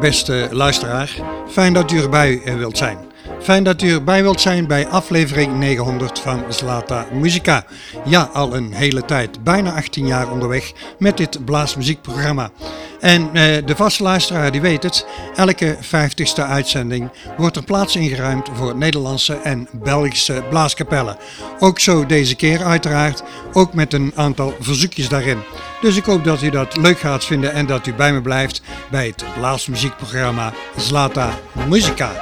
Beste luisteraar, fijn dat u erbij eh, wilt zijn. Fijn dat u erbij wilt zijn bij aflevering 900 van Zlata Musica. Ja, al een hele tijd, bijna 18 jaar onderweg met dit blaasmuziekprogramma. En eh, de vaste luisteraar die weet het, elke 50ste uitzending wordt er plaats ingeruimd voor Nederlandse en Belgische blaaskapellen. Ook zo deze keer uiteraard, ook met een aantal verzoekjes daarin. Dus ik hoop dat u dat leuk gaat vinden en dat u bij me blijft bij het blaasmuziekprogramma Zlata Musica.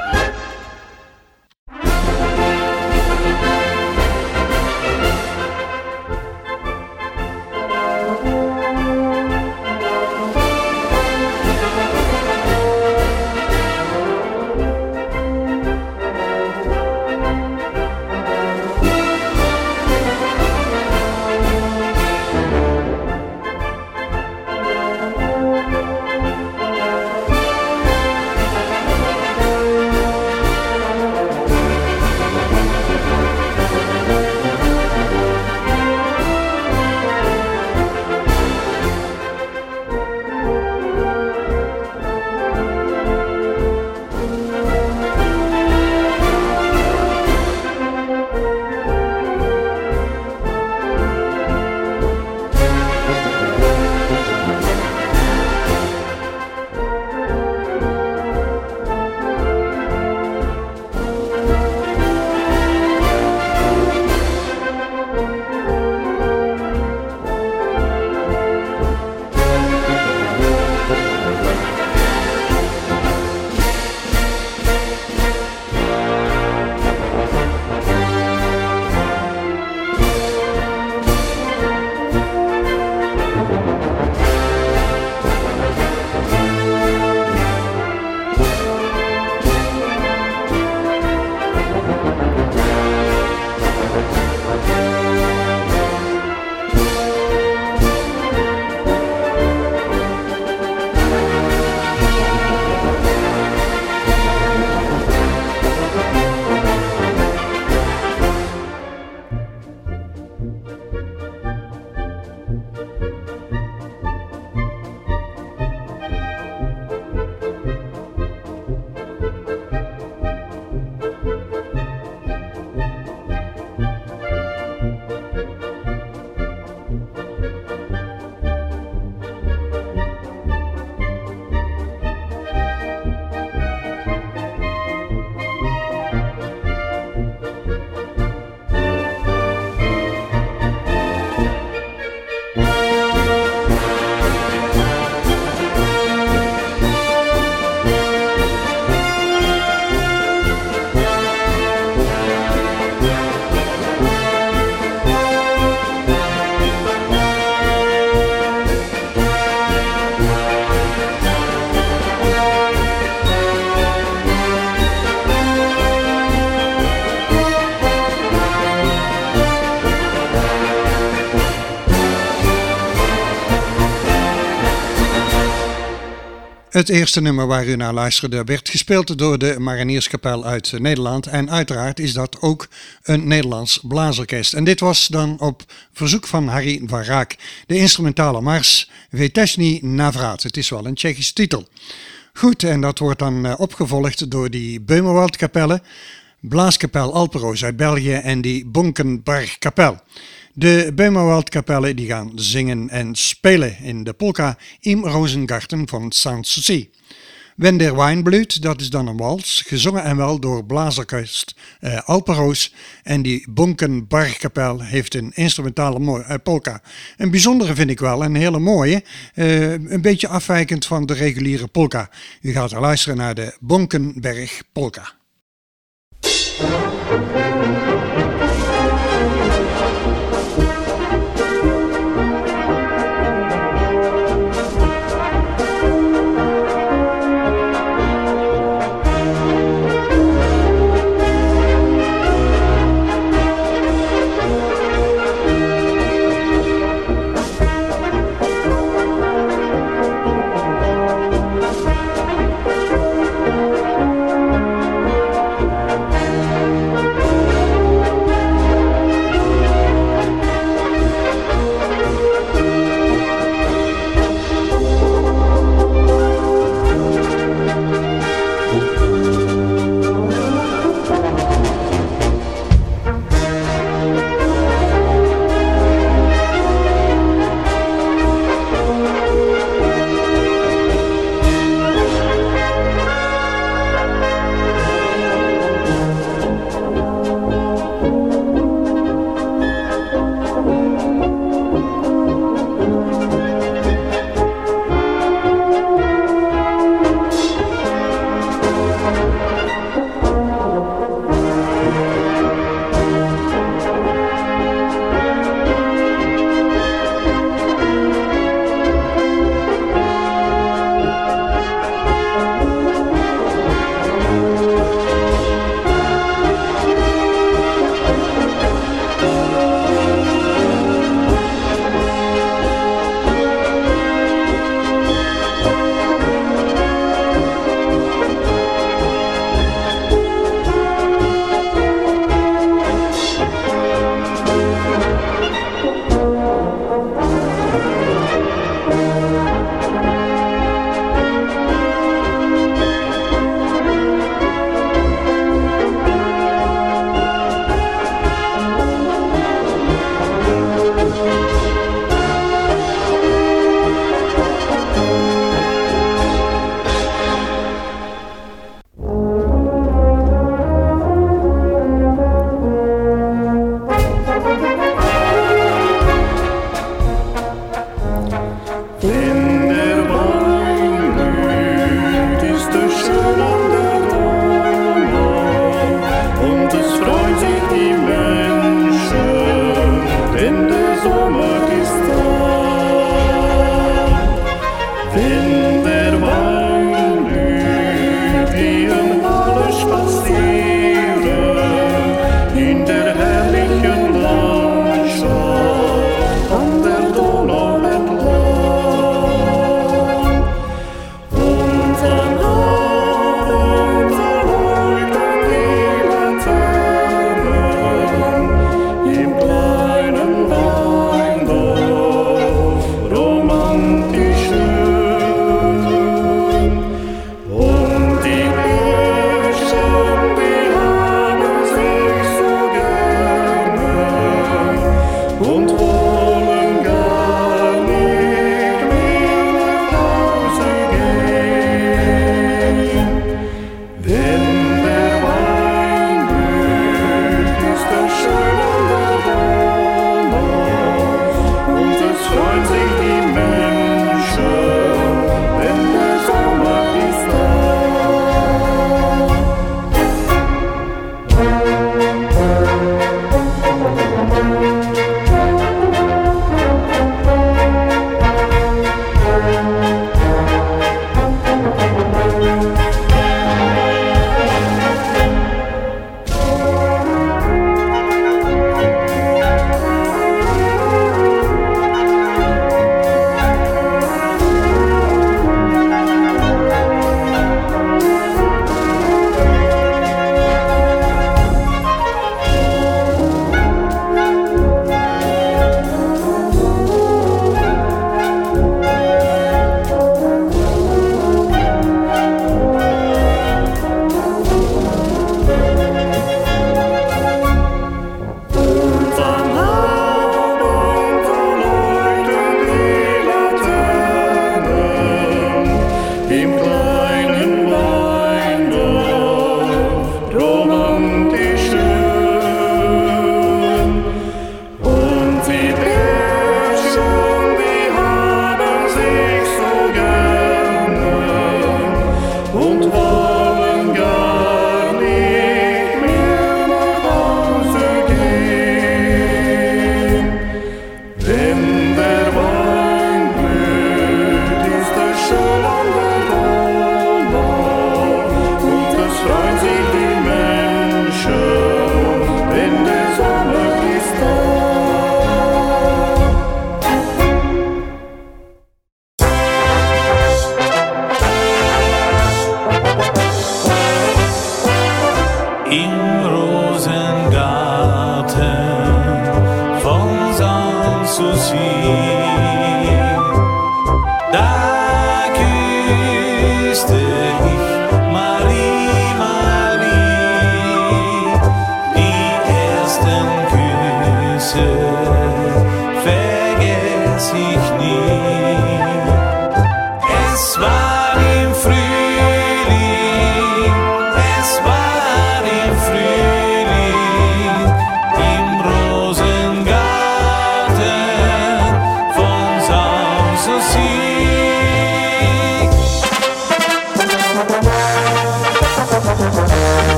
Het eerste nummer waar u naar luisterde werd gespeeld door de Marinierskapel uit Nederland. En uiteraard is dat ook een Nederlands blaasorkest. En dit was dan op verzoek van Harry van Raak. De instrumentale mars Vetesny Navrat. Het is wel een Tsjechische titel. Goed, en dat wordt dan eh, opgevolgd door die Beumerwaldkapellen. Blaaskapel Alperoos uit België en die Bonkenbergkapel. De Böhmerwald die gaan zingen en spelen in de polka Im Rosengarten van Sanssouci. Wenn der Wein dat is dan een wals, gezongen en wel door blazerkust eh, Alperoos. En die Bonkenbergkapel heeft een instrumentale eh, polka. Een bijzondere vind ik wel, een hele mooie. Eh, een beetje afwijkend van de reguliere polka. U gaat er luisteren naar de Bonkenberg polka.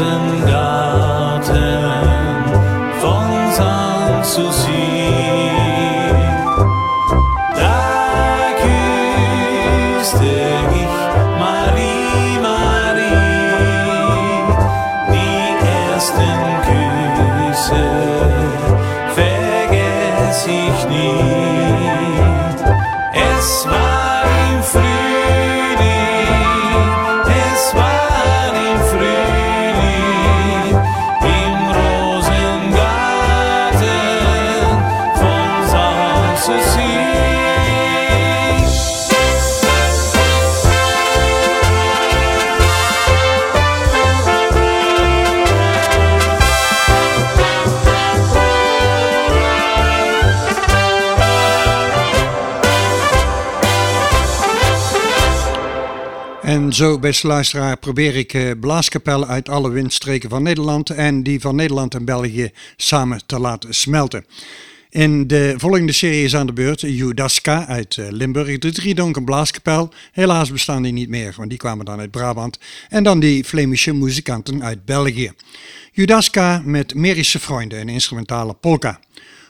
and I. zo, beste luisteraar, probeer ik uh, blaaskapellen uit alle windstreken van Nederland en die van Nederland en België samen te laten smelten. In de volgende serie is aan de beurt Judaska uit uh, Limburg, de Driedonken Blaaskapel. Helaas bestaan die niet meer, want die kwamen dan uit Brabant. En dan die Flemische muzikanten uit België. Judaska met Merische Vrienden, een instrumentale polka.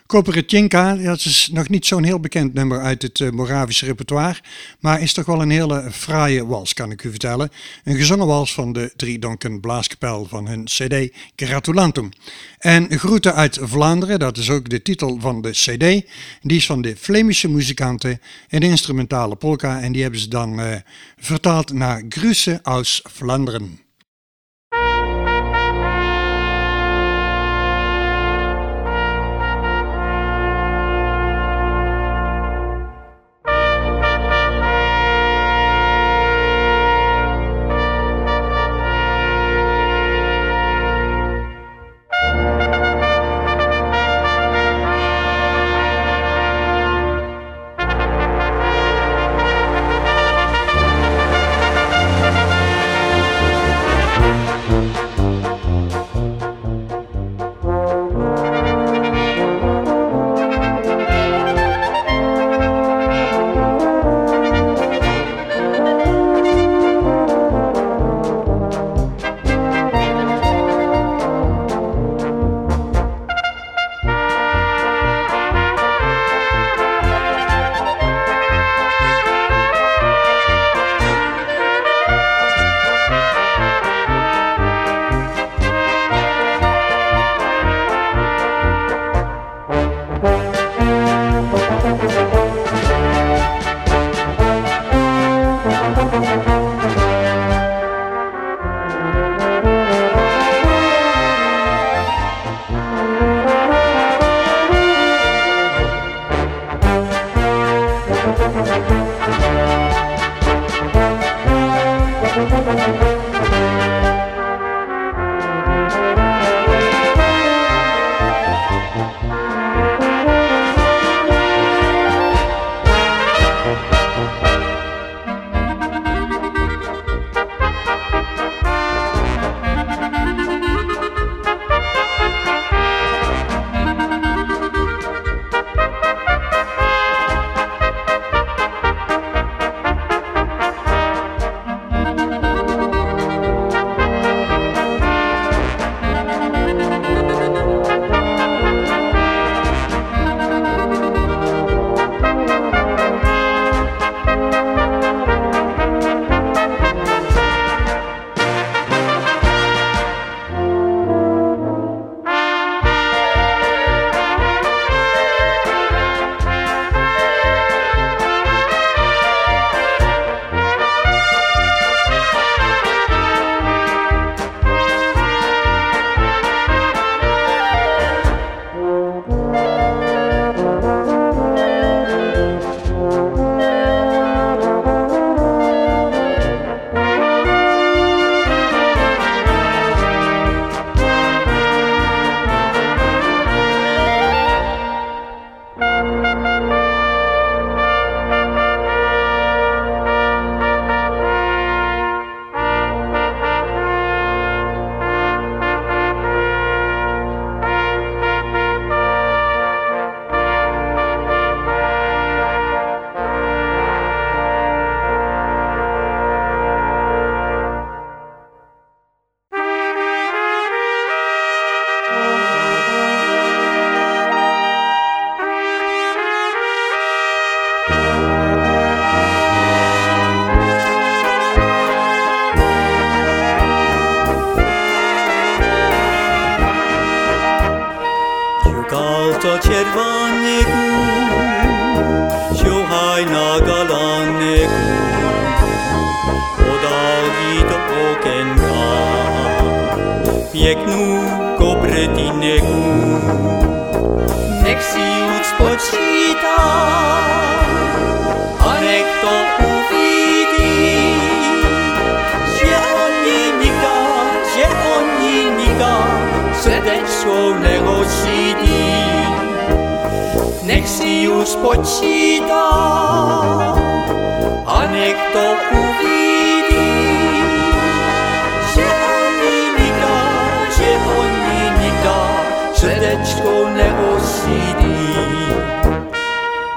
Koperetjenka, dat is nog niet zo'n heel bekend nummer uit het uh, Moravische repertoire, maar is toch wel een hele fraaie wals, kan ik u vertellen. Een gezongen wals van de Driedonken Blaaskapel van hun CD Gratulantum. En Groeten uit Vlaanderen, dat is ook de titel van de CD. Die is van de Flemische muzikanten, een instrumentale polka, en die hebben ze dan uh, vertaald naar Grüße aus Vlaanderen. někdo uvidí, že ani nikdo, že oni nikdo srdečkou neosídí.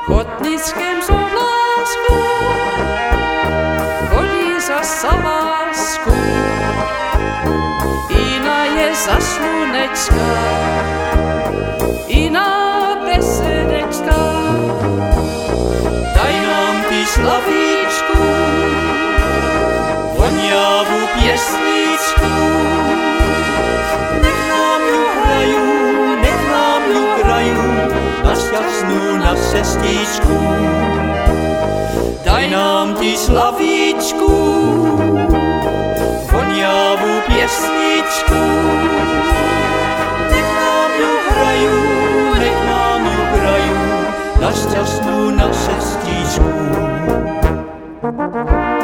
Chodnickém soublásku chodí za savásku, Ina je za slunečka, cestičku Daj nám ty slavíčku, voniavú piesničku. Nech nám ju hrajú, nech nám ju hrajú, na šťastnú na cestičku. Daj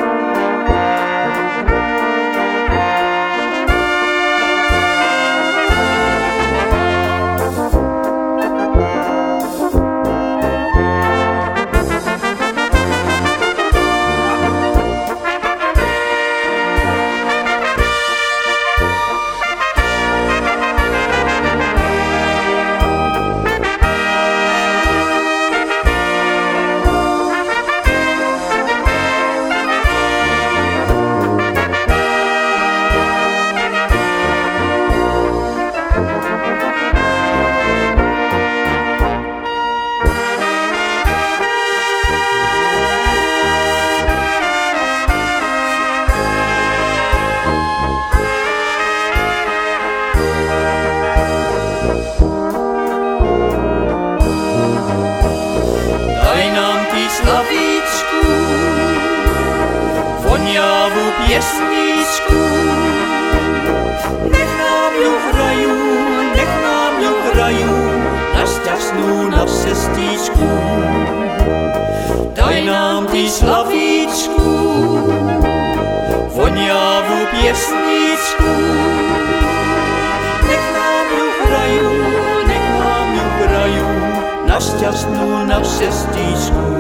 piesničku. Nech nám ju hrajú, nech nám ju hrajú, na šťastnú na cestičku. Daj nám ty slavíčku, voniavú piesničku. Nech nám ju hrajú, nech nám ju hrajú, na šťastnú na cestičku.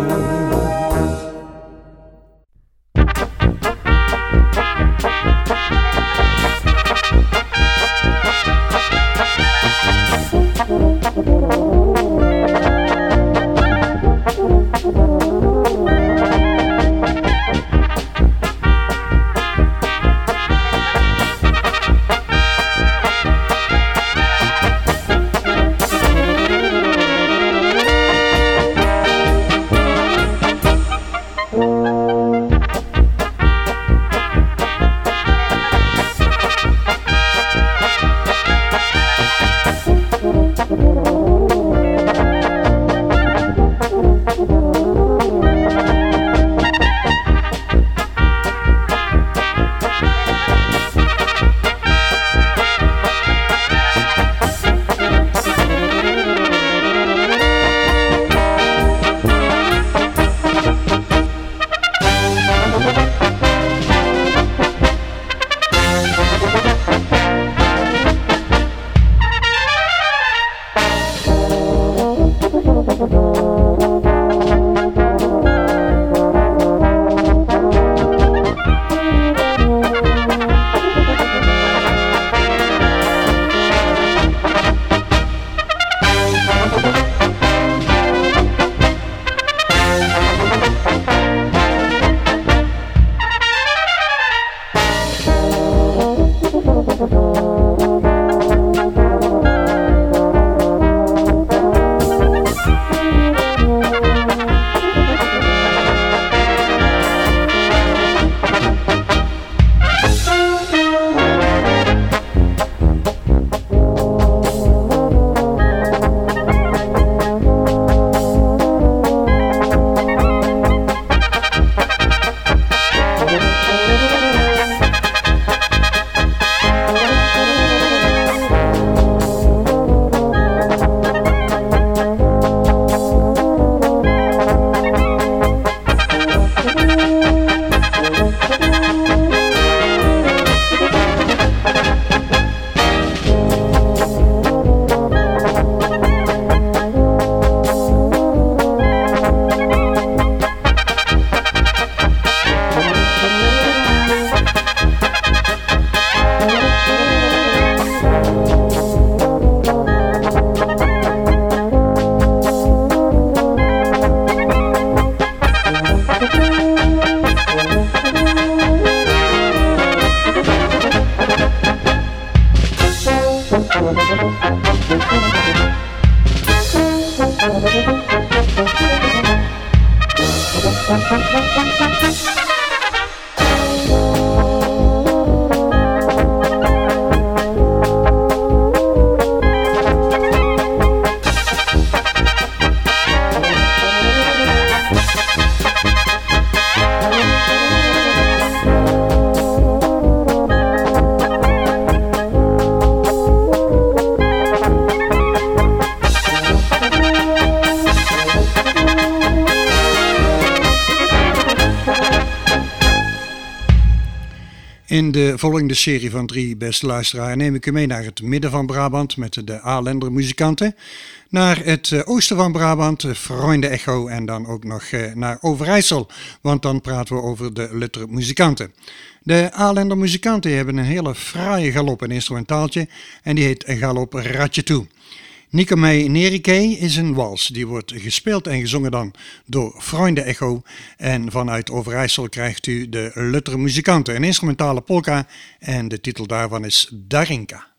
In de volgende serie van drie beste luisteraar neem ik u mee naar het midden van Brabant met de Aalender muzikanten. Naar het eh, oosten van Brabant, Freunde Echo en dan ook nog eh, naar Overijssel, want dan praten we over de Lutter muzikanten. De Aalender muzikanten hebben een hele fraaie galop, een instrumentaaltje en die heet Galop Ratje Toe. Nikomai Nerike is een wals. Die wordt gespeeld en gezongen dan door Freunde Echo. En vanuit Overijssel krijgt u de Lutter muzikanten, een instrumentale polka. En de titel daarvan is Darinka.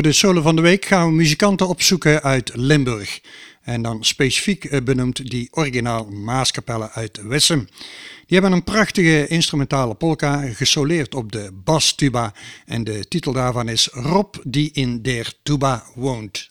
Voor de solo van de week gaan we muzikanten opzoeken uit Limburg. En dan specifiek eh, benoemd die originaal Maaskapelle uit Wessem. Die hebben een prachtige instrumentale polka gesoleerd op de bastuba. En de titel daarvan is Rob die in der tuba woont.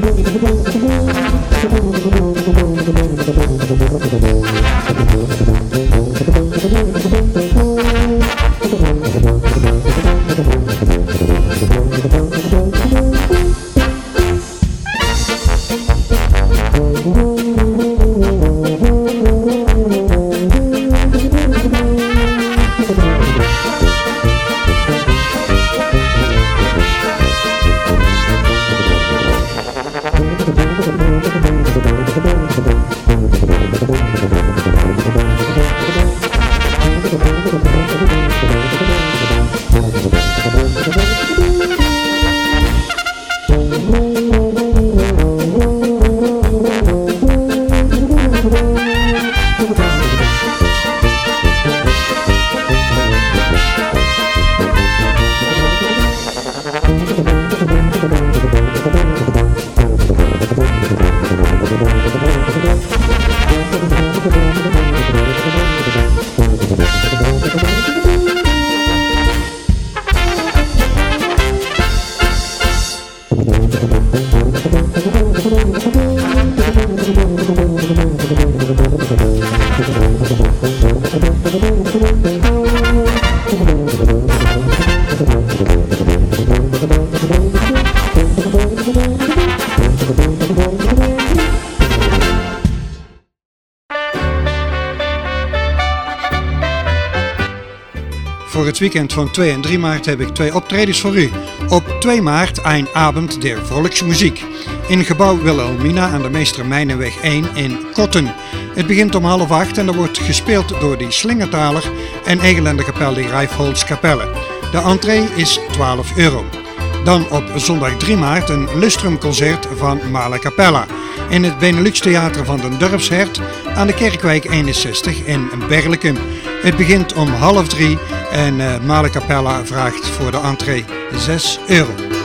Voor het weekend van 2 en 3 maart heb ik twee optredens voor u. Op 2 maart een Abend der Volksmuziek. In gebouw Wilhelmina aan de Meester Mijnenweg 1 in Kotten. Het begint om half acht en er wordt gespeeld door die Slingertaler en Egelende Kapel de Rijfholz Kapelle. De entree is 12 euro. Dan op zondag 3 maart een lustrumconcert van Mala Capella in het Benelux Theater van den Durfshert aan de Kerkwijk 61 in Berlijken. Het begint om half drie en uh, Male Capella vraagt voor de entree 6 euro.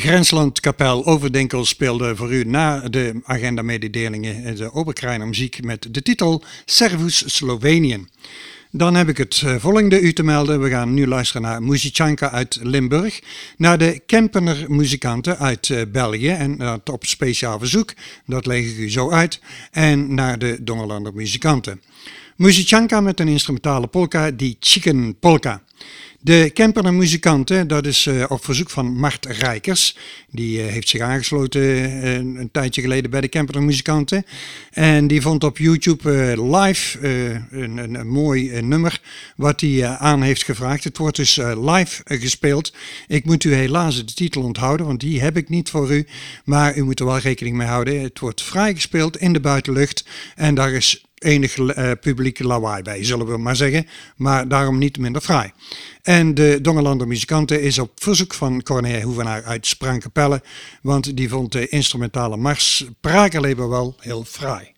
Grenslandkapel Overdenkel speelde voor u na de agenda-mededelingen de Oberkreiner muziek met de titel Servus Slovenië. Dan heb ik het eh, volgende u te melden. We gaan nu luisteren naar Muzichanka uit Limburg, naar de Kempener muzikanten uit eh, België en dat op speciaal verzoek, dat leg ik u zo uit, en naar de Dongerlander muzikanten. Muzichanka met een instrumentale polka, die Chicken Polka. De Kempener muzikanten, dat is uh, op verzoek van Mart Rijkers. Die uh, heeft zich aangesloten uh, een tijdje geleden bij de Kempener muzikanten. En die vond op YouTube live een, een, een, mooi nummer wat hij aan heeft gevraagd. Het wordt dus live gespeeld. Ik moet u helaas de titel onthouden, want die heb ik niet voor u. Maar u moet er wel rekening mee houden. Het wordt vrij gespeeld in de buitenlucht. En daar is enig uh, publieke lawaai bij, zullen we maar zeggen. Maar daarom niet minder fraai. En de Dongerlander muzikanten is op verzoek van Corné Hoevenaar uit Spraankapelle, want die vond de instrumentale mars Prakerleber wel heel fraai.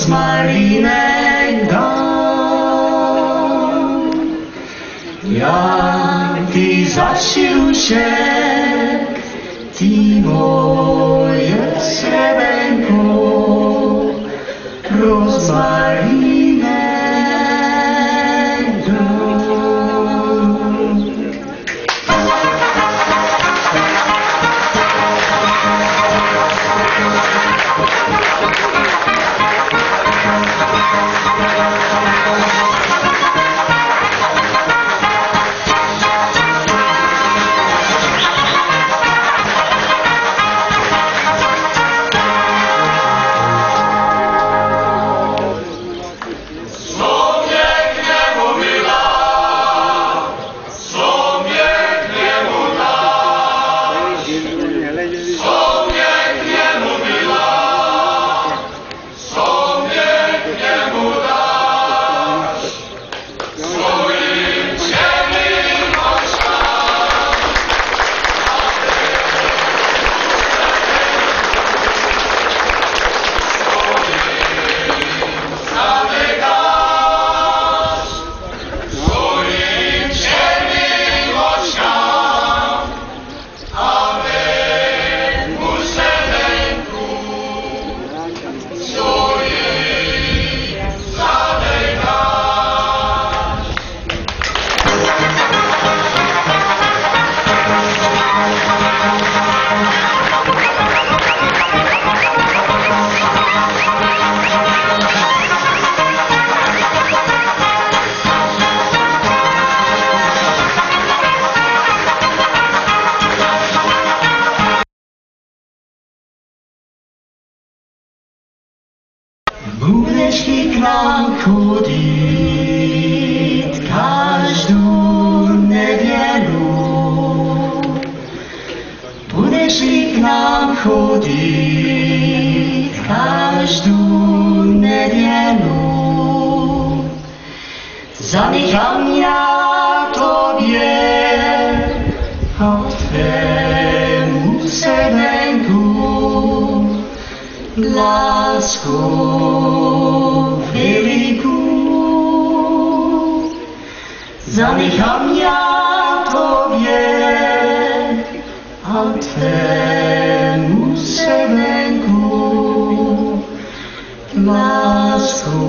rozmarinek dom. Jaki zasił się, ty moje. Budečky k nám chodit, každou nevěru. Budečky k nám chodit, každou nevěru. Zamíchám já tobě, otvému se venku, láskou. Zamykam ja Tobie Altemu semenku Blasku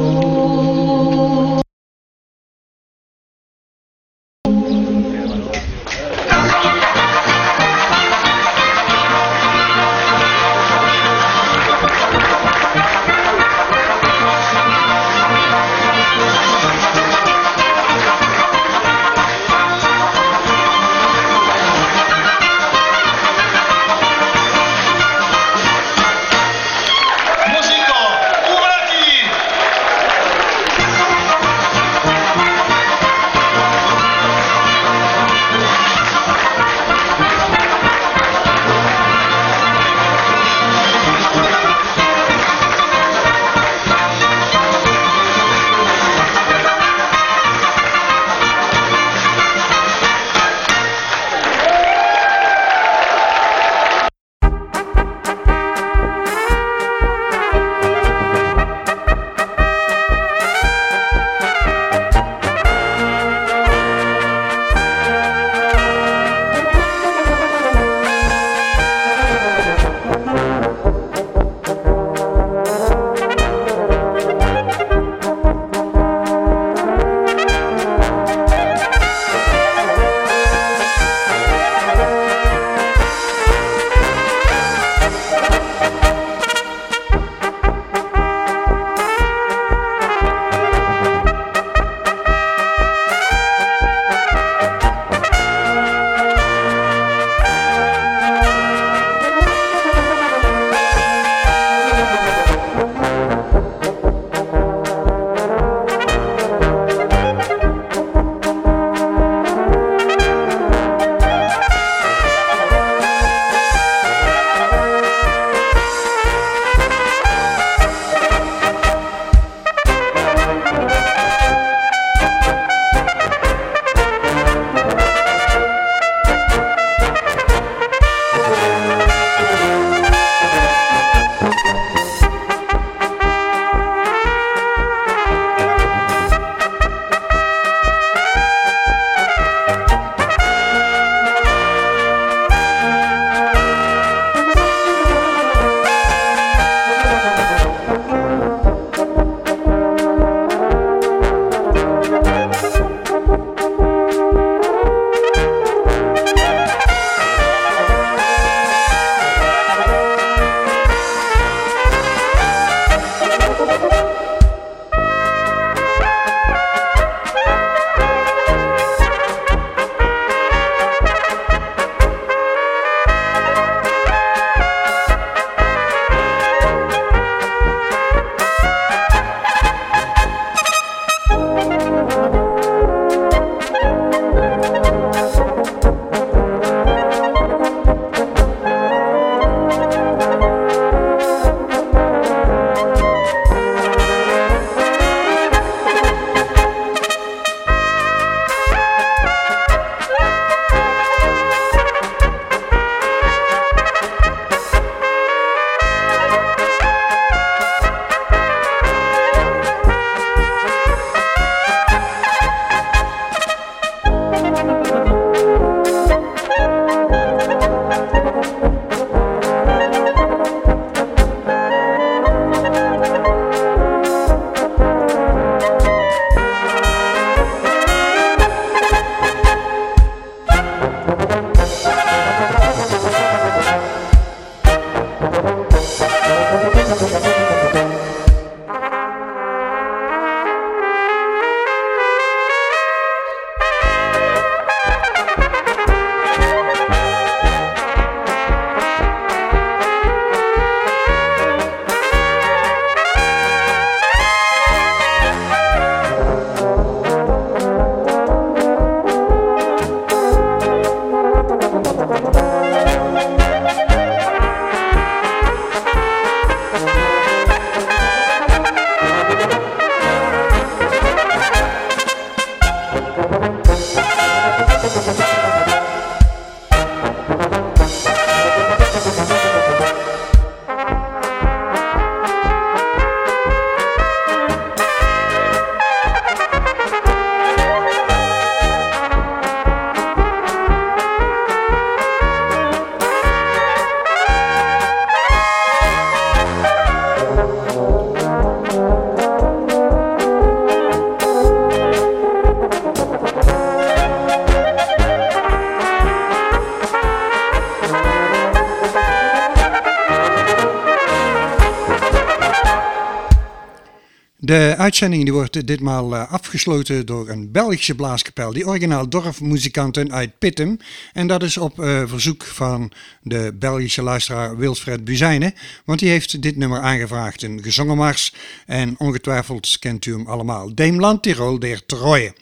De uitzending die wordt ditmaal eh, afgesloten door een Belgische blaaskapel, die originaal dorfmuzikanten uit Pittem. En dat is op eh, verzoek van de Belgische luisteraar Wilfred Buzijnen, want die heeft dit nummer aangevraagd, een gezongen mars. En ongetwijfeld kent u hem allemaal, Deemland Tirol der Troje.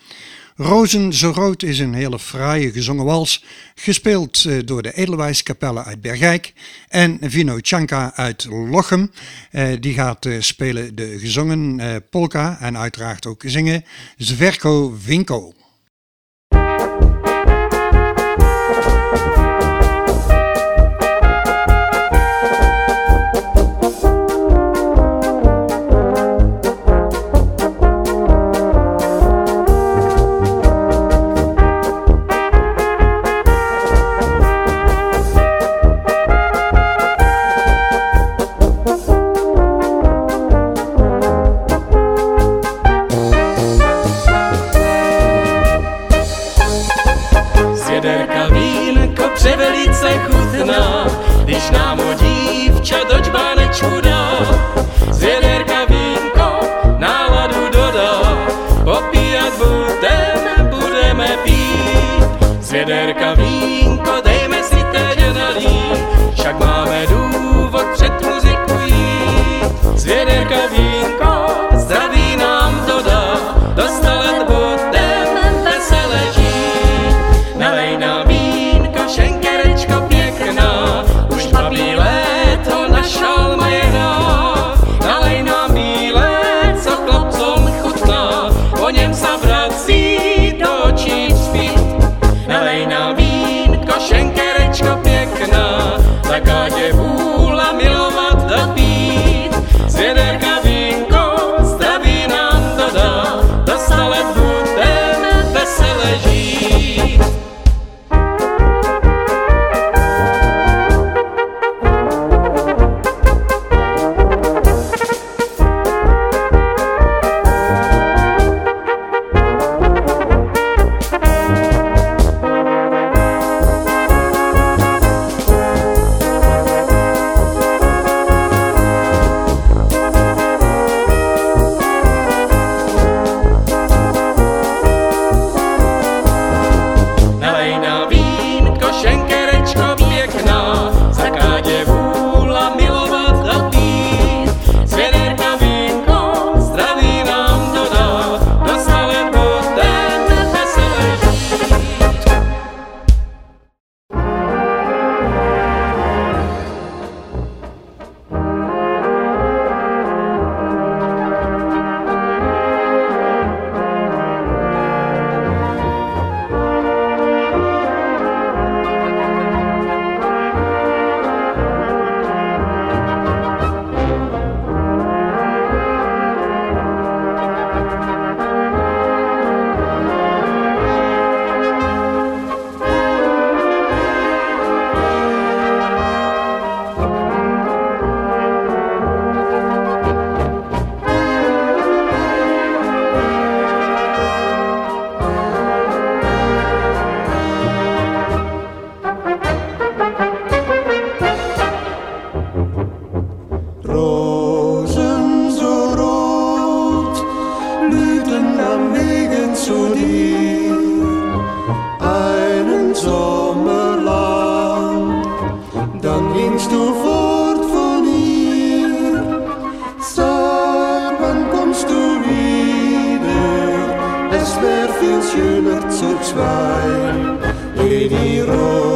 Rozen zo rood is een hele fraaie gezongen wals, gespeeld eh, door de Edelwijskapelle uit Bergijk en Vino Chanka uit Lochem. Eh, die gaat eh, spelen de gezongen polka en uiteraard ook zingen Zverko Vinko. so zwei, geh die Ruhe.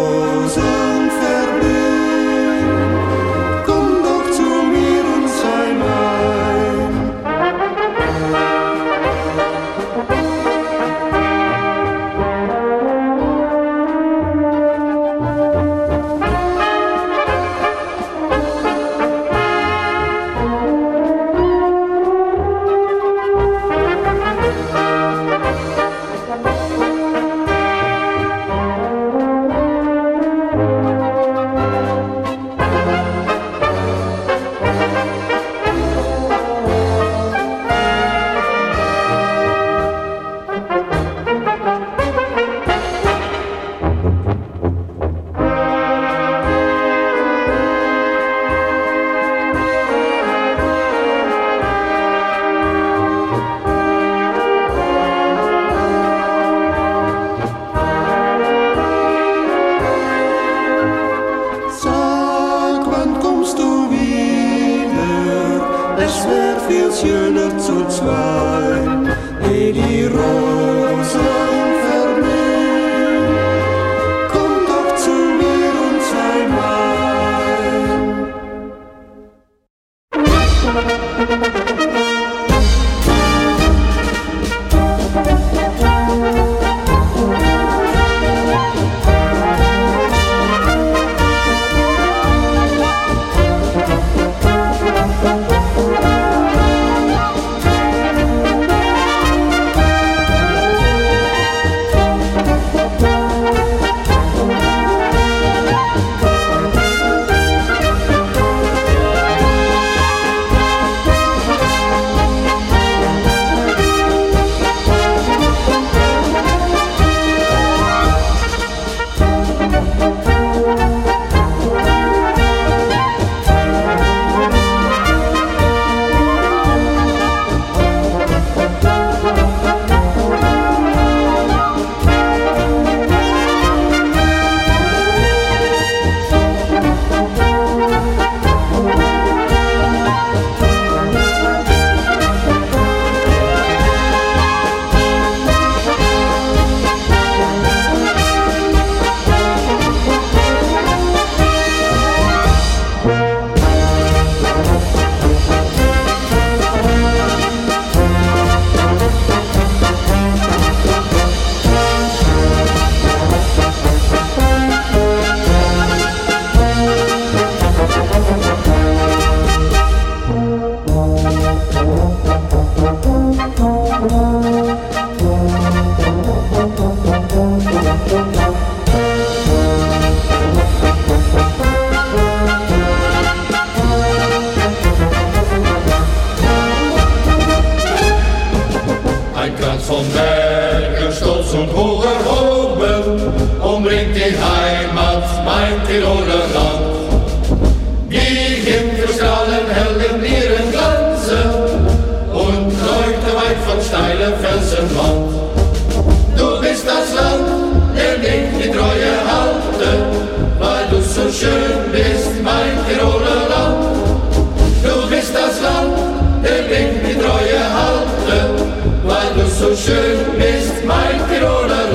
So schön bist, mein Tiroler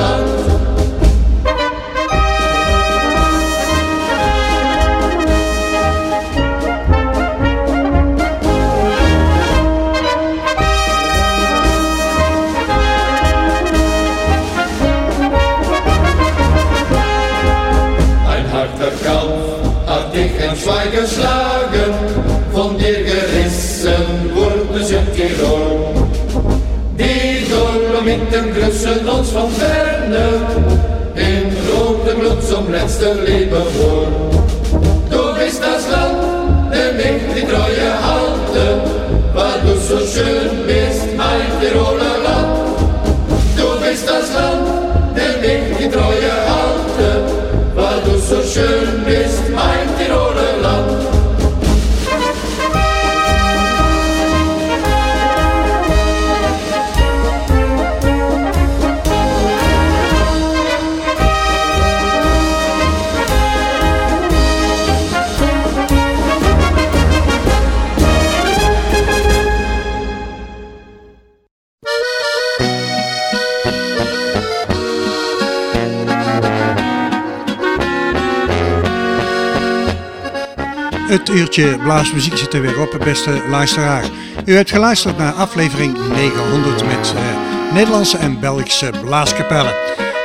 and the. Uurtje blaasmuziek zit er weer op, beste luisteraar. U hebt geluisterd naar aflevering 900 met eh, Nederlandse en Belgische blaaskapellen.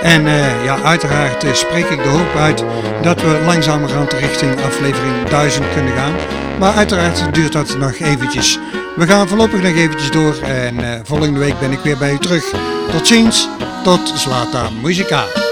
En eh, ja, uiteraard eh, spreek ik de hoop uit dat we langzamerhand richting aflevering 1000 kunnen gaan. Maar uiteraard duurt dat nog eventjes. We gaan voorlopig nog eventjes door en volgende week ben ik weer bij u terug. Tot ziens, tot Slata Muzika.